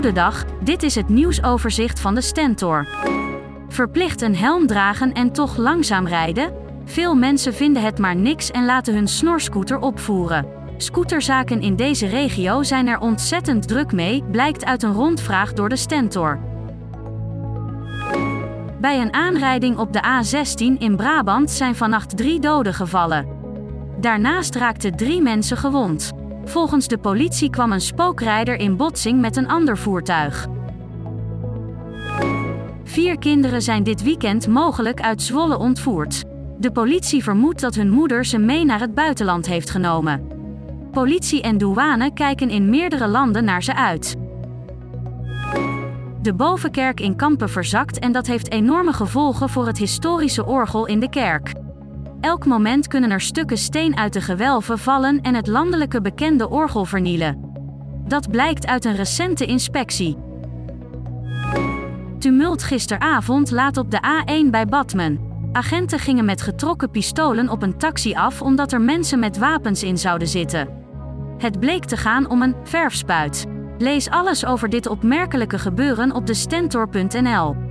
Goedendag, dit is het nieuwsoverzicht van de Stentor. Verplicht een helm dragen en toch langzaam rijden? Veel mensen vinden het maar niks en laten hun snorscooter opvoeren. Scooterzaken in deze regio zijn er ontzettend druk mee, blijkt uit een rondvraag door de Stentor. Bij een aanrijding op de A16 in Brabant zijn vannacht drie doden gevallen. Daarnaast raakten drie mensen gewond. Volgens de politie kwam een spookrijder in botsing met een ander voertuig. Vier kinderen zijn dit weekend mogelijk uit Zwolle ontvoerd. De politie vermoedt dat hun moeder ze mee naar het buitenland heeft genomen. Politie en douane kijken in meerdere landen naar ze uit. De bovenkerk in Kampen verzakt en dat heeft enorme gevolgen voor het historische orgel in de kerk. Elk moment kunnen er stukken steen uit de gewelven vallen en het landelijke bekende orgel vernielen. Dat blijkt uit een recente inspectie. Tumult gisteravond laat op de A1 bij Badmen. Agenten gingen met getrokken pistolen op een taxi af omdat er mensen met wapens in zouden zitten. Het bleek te gaan om een verfspuit. Lees alles over dit opmerkelijke gebeuren op de stentor.nl.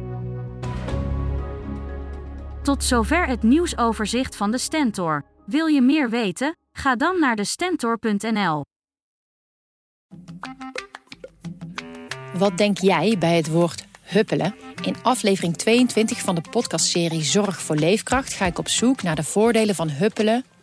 Tot zover het nieuwsoverzicht van de Stentor. Wil je meer weten? Ga dan naar de stentor.nl. Wat denk jij bij het woord huppelen? In aflevering 22 van de podcastserie Zorg voor Leefkracht ga ik op zoek naar de voordelen van huppelen